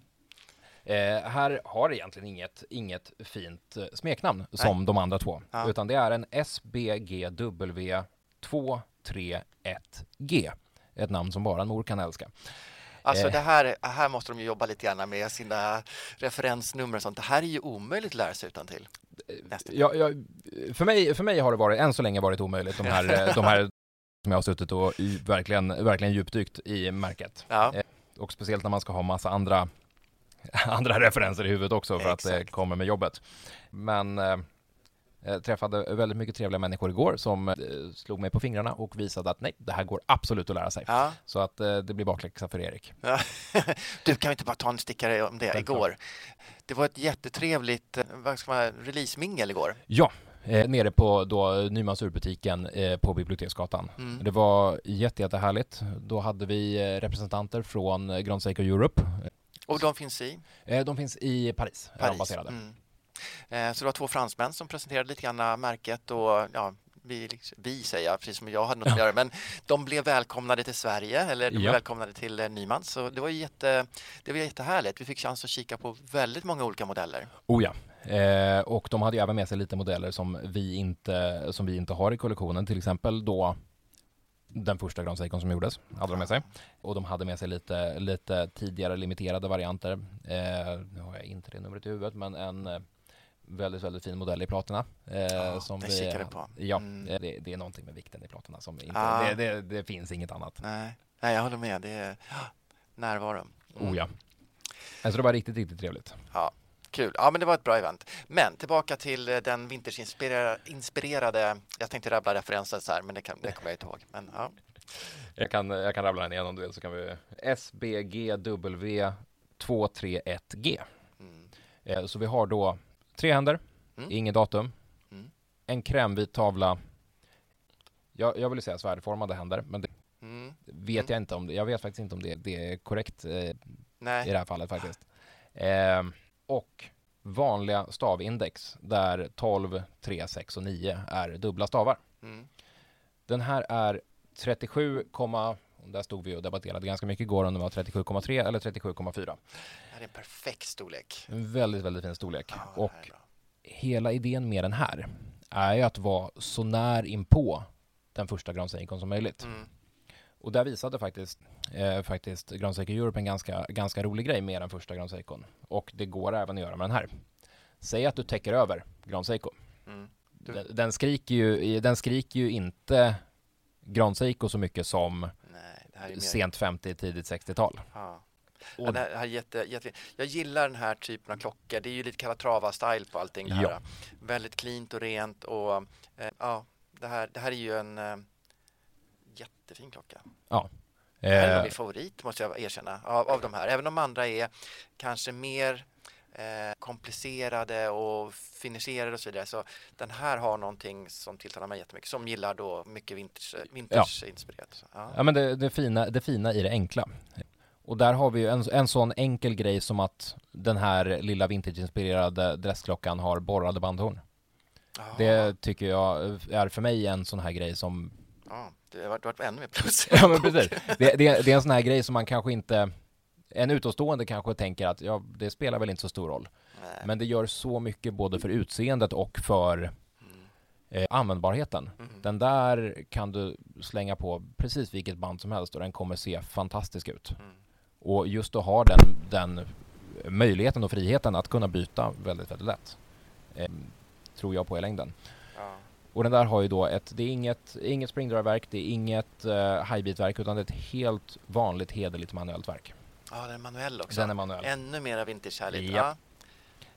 eh, här har egentligen inget, inget fint eh, smeknamn som de andra två. Ja. Utan det är en SBGW 231G. Ett namn som bara en mor kan älska. Alltså Eh. det här, här måste de ju jobba lite grann med sina referensnummer och sånt. Det här är ju omöjligt att lära sig utan till. Nästan. Ja, ja, för, mig, för mig har det varit, än så länge varit omöjligt, de här, eh, de här [LAUGHS] som jag har suttit och verkligen, verkligen djupdykt i märket. Ja. Eh, Och speciellt när man ska ha massa andra, [LAUGHS] andra referenser i huvudet också för att det Exakt. kommer med jobbet. Men eh, jag träffade väldigt mycket trevliga människor igår som eh, slog mig på fingrarna och visade att nej, det här går absolut att lära sig. Ja. Så att eh, det blir bakläxa för Erik. Ja. [LAUGHS] Du, kan vi inte bara ta en stickare om det? Självklart. Igår. Det var ett jättetrevligt eh, vad ska man, releasemingel igår. Ja, eh, nere på då Nymans urbutiken eh, på Biblioteksgatan. Mm. Det var jätte, jättehärligt. Då hade vi eh, representanter från eh, Grand Seiko Europe. Och de finns i Eh, de finns i Paris, Paris. baserade. Mm. Eh, Så det var två fransmän som presenterade lite grann märket och ja, vi, liksom- vi säger jag, precis som jag hade något att göra, men de blev välkomnade till Sverige eller de blev Ja. välkomnade till eh, Nyman så det var jätte, det var jättehärligt. Vi fick chans att kika på väldigt många olika modeller. Oh ja. Eh, och de hade ju även med sig lite modeller som vi inte, som vi inte har i kollektionen. Till exempel då den första Grand Seikon som gjordes, hade de med sig. Och de hade med sig lite, lite tidigare limiterade varianter. Eh, nu har jag inte det numret i huvudet, men en eh, väldigt, väldigt fin modell i platina. Eh, Ja, som den vi, kikade på. Ja, Mm. det, det är någonting med vikten i platina som inte, Ah. det, det, det finns inget annat. Nej, Nej jag håller med. Det är närvaro. Mm. Oh ja. Alltså det var riktigt, riktigt trevligt. Ja, kul. Ja, men det var ett bra event. Men tillbaka till eh, den vinterinspirerade, inspirerade, jag tänkte rabbla referenser så här, men det, kan, det kommer jag inte ihåg. Men, ja. Jag kan, jag kan rabbla den igen om du vill så kan vi SBGW 231G. Mm. Eh, Så vi har då tre händer, Mm. inget datum, Mm. en krämvit tavla. Jag, jag vill säga svärformade händer, men det Mm. vet jag inte om det. Jag vet faktiskt inte om det, det är korrekt eh, i det här fallet faktiskt. Eh, och vanliga stavindex där 12, 3, 6 och 9 är dubbla stavar. mm. Den här är 37, komma- Där stod vi och debatterade ganska mycket igår om det var 37,3 eller 37,4. Det är en perfekt storlek. En väldigt, väldigt fin storlek. Ja, och hela idén med den här är ju att vara så när inpå den första Grand Seikon som möjligt. Mm. Och där visade faktiskt, eh, faktiskt Grand Seiko Europe en ganska, ganska rolig grej med den första Grand Seikon. Och det går även att göra med den här. Säg att du täcker över Grand Seiko. Mm. Du- Den, den, skriker ju, den skriker ju inte Grand Seiko så mycket som sent 50, tidigt 60-tal. Ja. Och- Ja, det här här är jätte, jätte... Jag gillar den här typen av klockor. Det är ju lite Calatrava-style på allting. Det här. Ja. Väldigt cleant och rent och eh, ja, det här, det här är ju en eh, jättefin klocka. Det här är nog Eh, min favorit måste jag erkänna av, av de här. Även om andra är kanske mer eh, komplicerade och finisherade och så vidare. Så den här har någonting som tilltalar mig jättemycket. Som gillar då mycket vintage, vintage-inspirerat. Så, Ja. Ja men det, det, fina, det fina i det enkla. Och där har vi ju en, en sån enkel grej som att den här lilla vintage-inspirerade dressklockan har borrade bandhorn. Ja. Det tycker jag är för mig en sån här grej som Ja, det har varit, varit ännu mer plus. Ja men precis. Det, det, det är en sån här grej som man kanske inte en utomstående kanske tänker att ja, det spelar väl inte så stor roll. Nej. Men det gör så mycket både för utseendet och för eh, användbarheten. Mm. Den där kan du slänga på precis vilket band som helst och den kommer se fantastisk ut. Mm. Och just att ha den, den möjligheten och friheten att kunna byta väldigt, väldigt lätt. Eh, tror jag på i längden. Ja. Och den där har ju då ett, det är inget, inget springdrarverk, det är inget uh, highbeat-verk utan det är ett helt vanligt hederligt manuellt verk. Ja, den är manuell också. Den är manuell. Ännu mera vintage-härligt. Ja.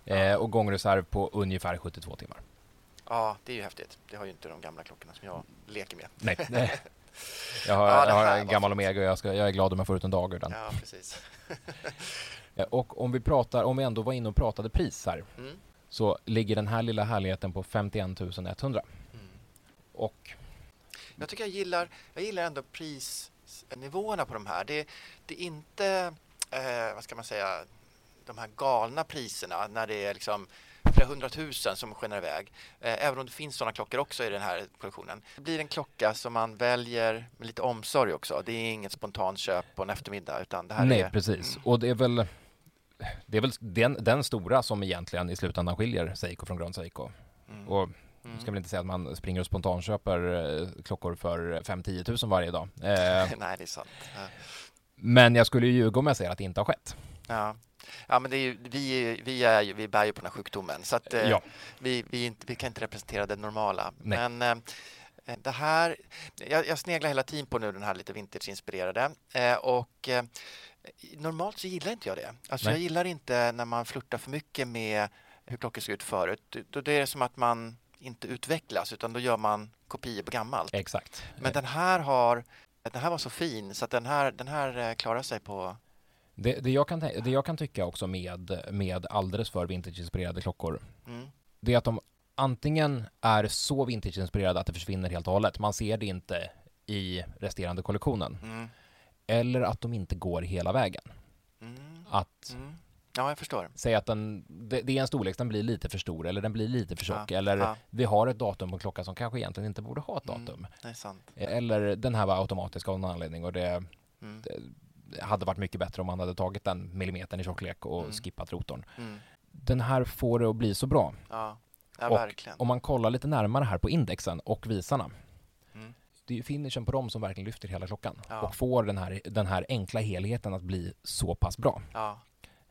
Ja. Eh, och gångreserv på ungefär 72 timmar. ja, det är ju häftigt. Det har ju inte de gamla klockorna som jag leker med. Nej. [LAUGHS] jag har, Ja, jag har en gammal. Omega och jag, ska, jag är glad om jag får ut en dag ur den. Ja, precis. [LAUGHS] Eh, Och om vi pratar, om vi ändå var inne och pratade pris här, Mm. så ligger den här lilla härligheten på 51 100. Mm. Och Jag tycker jag gillar, jag gillar ändå prisnivåerna på de här. Det, det är inte, eh, vad ska man säga, de här galna priserna när det är liksom flera hundratusen som skenar iväg. Eh, även om det finns sådana klockor också i den här kollektionen. Det blir en klocka som man väljer med lite omsorg också. Det är inget spontanköp på en eftermiddag utan det här nej, är... precis. Och det är väl, det är väl den, den stora som egentligen i slutändan skiljer Seiko från Grand Seiko. Mm. Och Mm. ska väl inte säga att man springer och spontanköper eh, klockor för 5-10 tusen varje dag. Eh, [LAUGHS] Nej, det är sant. Men jag skulle ju ljuga om jag säger att det inte har skett. Ja, ja men det ju, vi, vi, är, vi bär ju på den här sjukdomen så att, eh, Ja. vi, vi, inte, vi kan inte representera det normala. Nej. Men det här, jag, jag sneglar hela tiden på nu den här lite vintage-inspirerade och normalt så gillar inte jag det. Alltså Nej. jag gillar inte när man flörtar för mycket med hur klockor såg ut förut. Då, då är det som att man inte utvecklas utan då gör man kopior på gammalt. Exakt. Men den här har den här var så fin så att den här, den här eh, klarar sig på Det, det, jag kan, det jag kan tycka också med, med alldeles för vintage-inspirerade klockor, mm, det är att de antingen är så vintage-inspirerade att det försvinner helt och hållet, man ser det inte i resterande kollektionen, mm, eller att de inte går hela vägen. mm, Att mm. Ja, jag förstår. säga att den, det, det är en storlek, den blir lite för stor eller den blir lite för tjock, Ja, eller ja. vi har ett datum på en klocka som kanske egentligen inte borde ha ett Mm, datum. det är sant. Eller den här var automatisk av någon anledning och det, Mm, det hade varit mycket bättre om man hade tagit den millimetern i tjocklek och Mm. skippat rotorn. mm, Den här får det att bli så bra. ja, ja Och verkligen. Om man kollar lite närmare här på indexen och visarna. Mm. Det är ju finishen på dem som verkligen lyfter hela klockan Ja. och får den här, den här enkla helheten att bli så pass bra. Ja,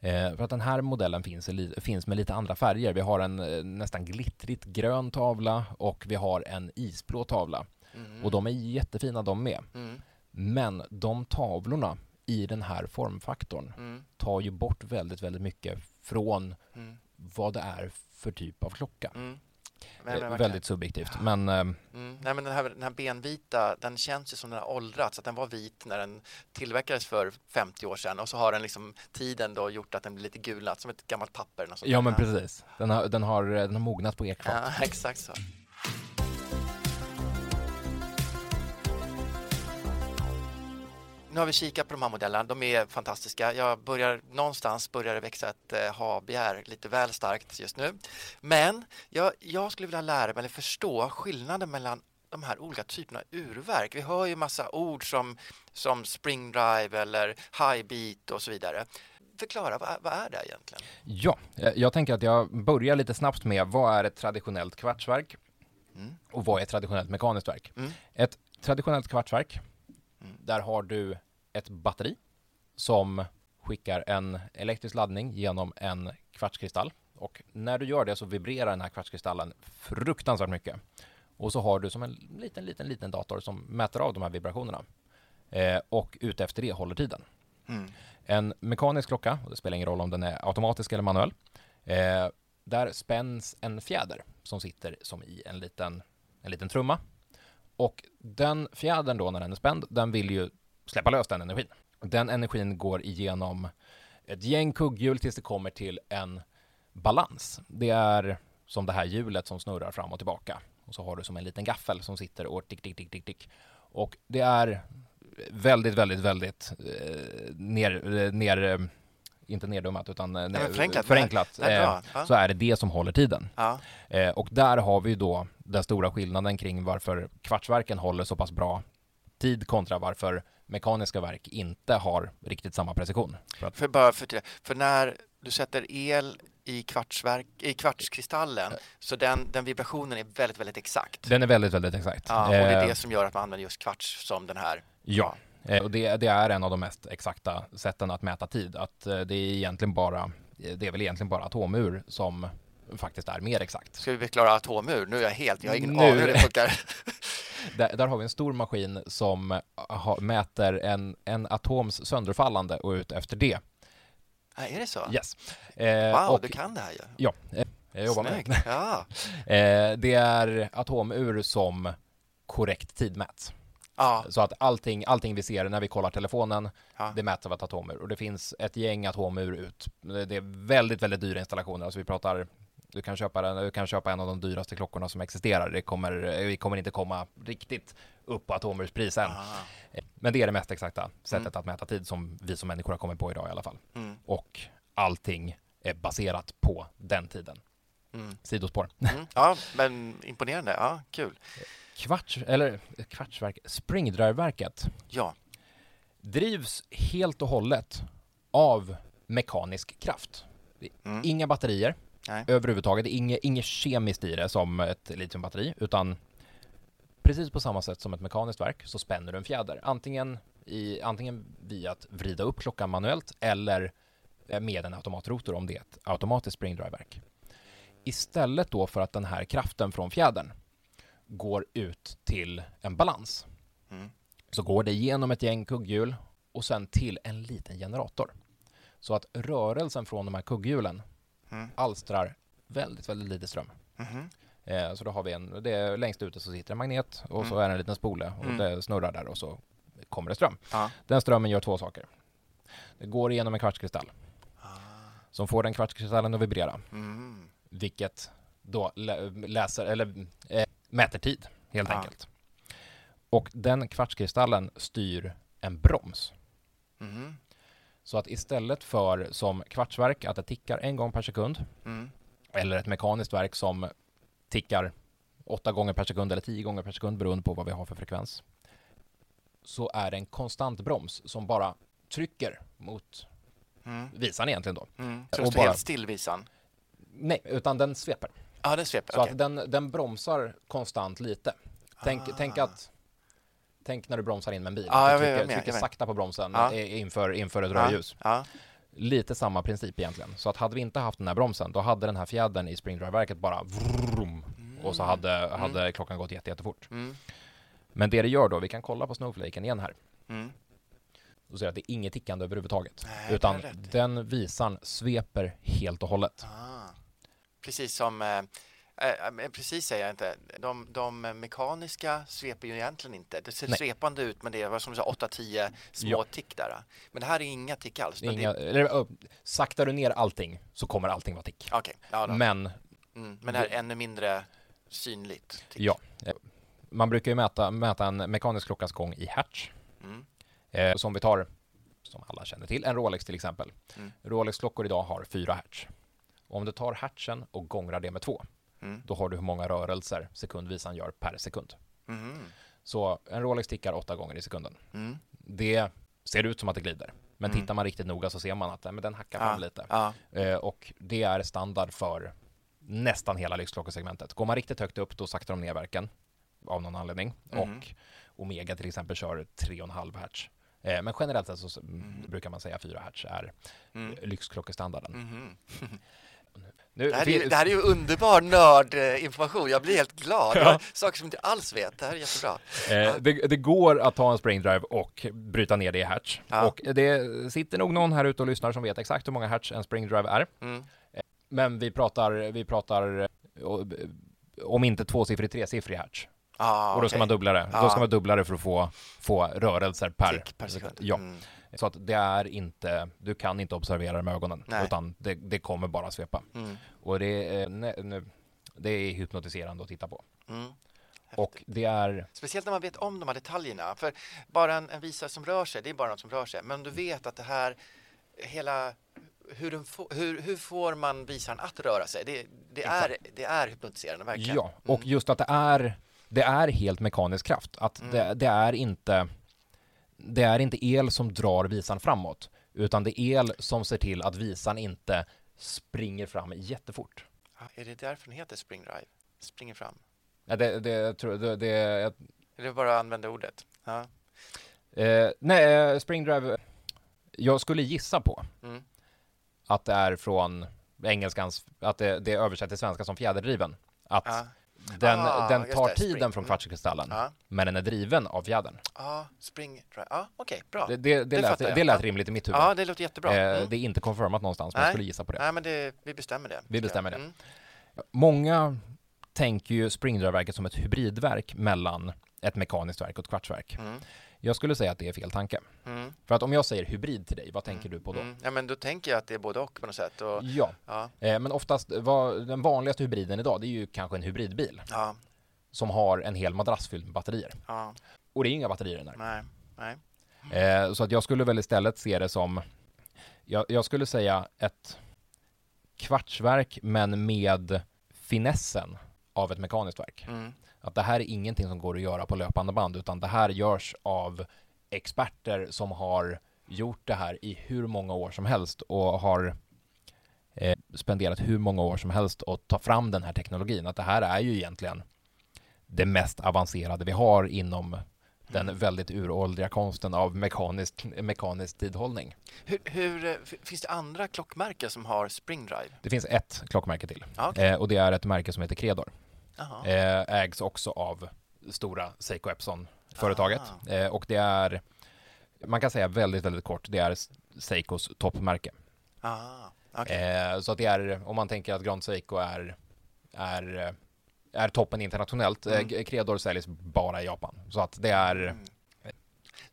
för att den här modellen finns, finns med lite andra färger. Vi har en eh, nästan glittrigt grön tavla och vi har en isblå tavla. mm, Och de är jättefina de med. mm, Men de tavlorna i den här formfaktorn mm, tar ju bort väldigt, väldigt mycket från mm, vad det är för typ av klocka. Eh, Men, men, verkligen. väldigt subjektivt. Men eh, Mm. Nej, men den, här, den här benvita, den känns ju som den har åldrats. Att den var vit när den tillverkades för 50 år sedan och så har den liksom tiden då gjort att den blir lite gulnat som ett gammalt papper. ja, men precis. Den har, den har, den har mognat på ekfat. Ja, [LAUGHS] exakt så. Nu har vi kikat på de här modellerna. De är fantastiska. Jag börjar, någonstans börjar det växa ett eh, ha-begär lite väl starkt just nu. Men jag, jag skulle vilja lära mig eller förstå skillnaden mellan de här olika typerna av urverk? Vi hör ju massa ord som, som spring drive eller high beat och så vidare. Förklara, vad, vad är det egentligen? Ja, eh, jag tänker att jag börjar lite snabbt med vad är ett traditionellt kvartsverk och vad är ett traditionellt mekaniskt verk? Mm. Ett traditionellt kvartsverk, där har du ett batteri som skickar en elektrisk laddning genom en kvartskristall och när du gör det så vibrerar den här kvartskristallen fruktansvärt mycket. Och så har du som en liten, liten, liten dator som mäter av de här vibrationerna eh, och utefter det håller tiden. Mm. En mekanisk klocka, och det spelar ingen roll om den är automatisk eller manuell, eh, där spänns en fjäder som sitter som i en liten, en liten trumma. Och den fjädern då när den är spänd, den vill ju släppa lös den energin. Den energin går igenom ett gäng kugghjul tills det kommer till en balans. Det är som det här hjulet som snurrar fram och tillbaka. Och så har du som en liten gaffel som sitter och tick, tick, tick, tick, tick. Och det är väldigt, väldigt, väldigt eh, ner, eh, ner eh, inte neddummat utan ner- förenklat. förenklat Nej, bra. eh, Ja. så är det det som håller tiden. Ja. Eh, och där har vi då den stora skillnaden kring varför kvartsverken håller så pass bra tid kontra varför mekaniska verk inte har riktigt samma precision. För att, För, bara för, för när du sätter el i, kvartsverk, i kvartskristallen så den, den vibrationen är väldigt, väldigt exakt. den är väldigt, väldigt exakt. Ja, och det är Eh, det som gör att man använder just kvarts som den här. Ja, eh, och det, det är en av de mest exakta sätten att mäta tid. Att eh, det är egentligen bara, det är väl egentligen bara atomur som faktiskt är mer exakt. Ska vi förklara atomur? Nu är jag helt, jag har ingen Nu- aning hur det funkar. [LAUGHS] Där, där har vi en stor maskin som ha, mäter en, en atoms sönderfallande och ut efter det. Nej, är det så? Yes. Eh, Wow, och, du kan det här ju. Ja, eh, jag jobbar med Snyggt. det. Ja. [LAUGHS] Eh, det är atomur som korrekt tidmäts. Ja. Så att allting, allting vi ser när vi kollar telefonen, Ja. det mäts av ett atomur. Och det finns ett gäng atomur ut. Det det är väldigt, väldigt dyra installationer. Alltså vi pratar, du kan köpa, den, du kan köpa en av de dyraste klockorna som existerar. Det kommer, vi kommer inte komma riktigt upp på atomursprisen. Ah. Men det är det mest exakta sättet att mäta tid som vi som människor har kommit på idag i alla fall. Mm. Och allting är baserat på den tiden. Mm. Sidospår. Mm. Ja, men imponerande. Ja, kul. Kvarts, eller kvartsverk, springdriveverket Ja. drivs helt och hållet av mekanisk kraft. Mm. Inga batterier Nej. överhuvudtaget. Det är inget, inget kemiskt i det som ett litiumbatteri, utan precis på samma sätt som ett mekaniskt verk så spänner du en fjäder. Antingen, i, antingen via att vrida upp klockan manuellt eller eh, med en automatrotor om det är ett automatiskt springdriveverk. Istället då för att den här kraften från fjädern går ut till en balans Mm. så går det genom ett gäng kugghjul och sen till en liten generator. Så att rörelsen från de här kugghjulen Mm. alstrar väldigt, väldigt lite ström. Eh, så då har vi en, det är längst ute så sitter en magnet och så Mm. är det en liten spole och Mm. det snurrar där och så kommer det ström. Ja. Den strömmen gör två saker. Det går igenom en kvartskristall som får den kvartskristallen att vibrera, Mm. vilket då lä- läser, eller eh, mäter tid helt Ja. enkelt. Och den kvartskristallen styr en broms. Mhm. Så att istället för som kvartsverk att det tickar en gång per sekund Mm. eller ett mekaniskt verk som tickar åtta gånger per sekund eller tio gånger per sekund beroende på vad vi har för frekvens så är det en konstant broms som bara trycker mot Mm. visan egentligen då. Mm. Så det står bara- helt still visan? Nej, utan den sveper. Ja, den sveper. Så okej. att den, den bromsar konstant lite. Tänk, Ah. tänk att Tänk när du bromsar in med en bil. Ja, du jag trycker, jag trycker vet. sakta på bromsen Ja. inför, inför ett rödljus. Ja. Lite samma princip egentligen. Så att hade vi inte haft den här bromsen, då hade den här fjädern i springdriveverket bara vrum, och så hade, hade klockan gått jätte, jättefort. Mm. Men det det gör då, vi kan kolla på snowflaken igen här. Mm. Då ser jag att det är inget tickande överhuvudtaget. Nej, utan den visan sveper helt och hållet. Ah. Precis som, eh, eh, men precis säger jag inte, de, de mekaniska sveper ju egentligen inte. Det ser Nej. svepande ut men det är som du sa 8-10 små Ja. tick där. Men det här är inga tick alls. Det inga, eller, ö, saktar du ner allting så kommer allting vara tick. Okej, ja. Men mm, men det här är ännu mindre synligt. Tick. ja, eh, man brukar ju mäta, mäta en mekanisk klockas gång i hertz. Mm. Eh, som vi tar, som alla känner till, en Rolex till exempel. Mm. Rolex-klockor idag har 4 hertz. Om du tar hertzen och gångrar det med två, Mm. då har du hur många rörelser sekundvisan gör per sekund. Mhm. Så en Rolex tickar åtta gånger i sekunden. Mm. Det ser ut som att det glider. Men Mm. tittar man riktigt noga så ser man att men den hackar fram lite. ja. Eh, och det är standard för nästan hela lyxklockesegmentet. Går man riktigt högt upp då saktar de ner verken av någon anledning. Mhm. Och Omega till exempel kör 3,5 hertz. Eh, men generellt sett så brukar man säga 4 hertz är Mm. lyxklockestandarden. [LAUGHS] Nu, Det här, är det här är ju underbar nördinformation. Jag blir helt glad. Har saker som jag inte alls vet. Det här är jättebra. Eh, det, det går att ta en springdrive och bryta ner det i hertz. Ja. Och det sitter nog någon här ute och lyssnar som vet exakt hur många hertz en springdrive är. Mm. Men vi pratar, vi pratar eh, om inte tvåsiffrig, tresiffrig hertz. Ah, och då ska okej. man dubbla det. Då Ja. ska man dubbla det för att få, få rörelser per, Tick per sekund. Ja. Mm. Så att det är inte, du kan inte observera det med ögonen, Nej. utan det, det kommer bara svepa. Mm. Och det är, ne, ne, det är hypnotiserande att titta på. Mm. Och det är, Speciellt när man vet om de här detaljerna. För bara en, en visare som rör sig, det är bara något som rör sig. Men om du vet att det här, hela, hur, få, hur, hur får man visaren att röra sig? Det, det, är, det är hypnotiserande, verkligen. ja, och just att det är, det är helt mekanisk kraft. Att Mm. det, det är inte, det är inte el som drar visan framåt, utan det är el som ser till att visan inte springer fram jättefort. Ja, är det därför den heter Spring Drive? Springer fram? Ja, Det, det, jag tror- det, det, jag Eller bara använda ordet? Ja. Eh, nej, eh, Springdrive. Jag skulle gissa på Mm. att det är från engelskans, att det, det är översatt till svenska som fjäderdriven. Att Ja. Den, Ah, den tar det, tiden spring. från Mm. kvartskristallen, Ja. men den är driven av fjädern. Ja, Spring Drive. Ja, okej, bra. Det, det, det, Det lät, det lät rimligt i mitt huvud. Ja, det låter jättebra. Eh, Mm. Det är inte konfirmat någonstans, men jag skulle gissa på det. Nej, men det, vi bestämmer det. Vi bestämmer det. Mm. Många tänker ju Springdrive-verket som ett hybridverk mellan ett mekaniskt verk och ett kvartsverk. Mm. Jag skulle säga att det är fel tanke. Mm. För att om jag säger hybrid till dig, vad tänker du på då? Mm. Ja, men då tänker jag att det är både och på något sätt. Och, Ja, ja, Eh, Men oftast, vad, den vanligaste hybriden idag, det är ju kanske en hybridbil ja, som har en hel madrass fylld med batterier. ja, Och det är inga batterier där. nej, nej. Eh, Så att jag skulle väl istället se det som, jag, jag skulle säga ett kvartsverk men med finessen av ett mekaniskt verk. Mm. Att det här är ingenting som går att göra på löpande band utan det här görs av experter som har gjort det här i hur många år som helst och har eh, spenderat hur många år som helst att ta fram den här teknologin. Att det här är ju egentligen det mest avancerade vi har inom den väldigt uråldriga konsten av mekanisk, mekanisk tidhållning. Hur, hur, finns det andra klockmärken som har Spring Drive? Det finns ett klockmärke till Ja, okej. eh, och det är ett märke som heter Credor. Eh, ägs också av stora Seiko Epson-företaget. Ah. Eh, och det är, man kan säga väldigt, väldigt kort, det är Seikos toppmärke. Ah, okej. Eh, så att det är, om man tänker att Grand Seiko är, är, är toppen internationellt, Mm. eh, Credor säljs bara i Japan. Så att det är, Mm.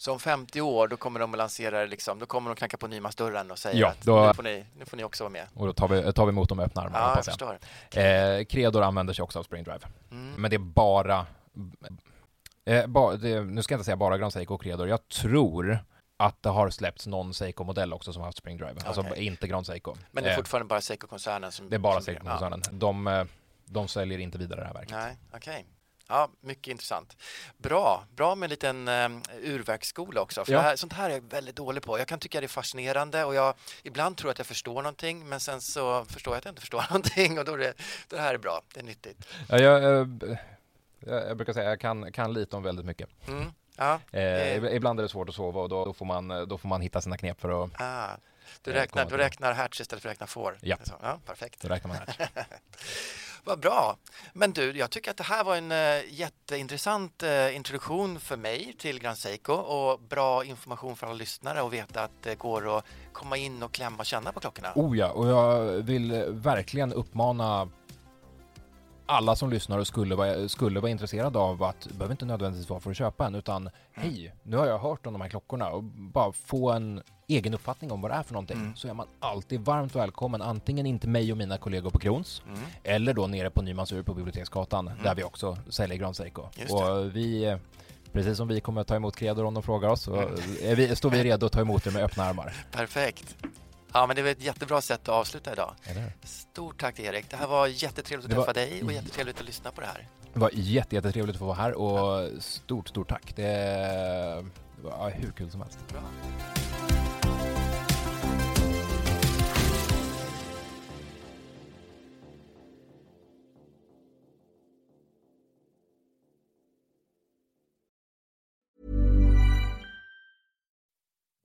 Så om 50 år, då kommer de att lansera liksom, då kommer de knacka på nymansdörren och säga Ja, att då- nu, får ni, nu får ni också vara med. och då tar vi, tar vi emot dem med öppna armar, Ja, jag förstår. Eh, Credor använder sig också av Spring Drive. Mm. Men det är bara, eh, ba, det, nu ska jag inte säga bara Grand Seiko och Credor, jag tror att det har släppts någon Seiko-modell också som har haft Spring Drive. Alltså inte Grand Seiko. Men det är Eh, fortfarande bara Seiko-koncernen som... det är bara Seiko-koncernen. De, eh, de säljer inte vidare det här Ja. verket. Nej, okej. Ja, mycket intressant. Bra, bra med en liten um, urverksskola också. För Ja. det här, sånt här är jag väldigt dålig på. Jag kan tycka det är fascinerande och jag ibland tror att jag förstår någonting men sen så förstår jag att jag inte förstår [LAUGHS] någonting och då är det, det här är bra, det är nyttigt. Ja, jag, eh, jag, jag brukar säga jag kan, kan lite om väldigt mycket. Mm. Ja, Eh, Eh. Ibland är det svårt att sova och då, då, får man, då får man hitta sina knep för att ah. Du Jag räknar, du räknar hertz istället för att räkna får? Ja. Ja perfekt. då räkna med här. [LAUGHS] Vad bra. Men du, jag tycker att det här var en uh, jätteintressant uh, introduktion för mig till Grand Seiko och bra information för alla lyssnare och veta att det går att komma in och klämma och känna på klockorna. Oh ja, och jag vill verkligen uppmana alla som lyssnar och skulle vara, skulle vara intresserade av att, behöver inte nödvändigtvis vara för att köpa en, utan hej, nu har jag hört om de här klockorna och bara få en egen uppfattning om vad det är för någonting, Mm. så är man alltid varmt välkommen, antingen in till mig och mina kollegor på Krons, Mm. eller då nere på Nymansur på Biblioteksgatan, där vi också säljer Grand Seiko. Och vi, eh, precis som vi kommer att ta emot Credor om de frågar oss, så Mm. vi, står vi redo att ta emot er med öppna armar. Perfekt. Ja, men det var ett jättebra sätt att avsluta idag. Stort tack Erik. Det här var jättetrevligt att var- träffa dig och jättetrevligt att lyssna på det här. Det var jätte, jättetrevligt att få vara här och stort, stort tack. Det var hur kul som helst. Bra.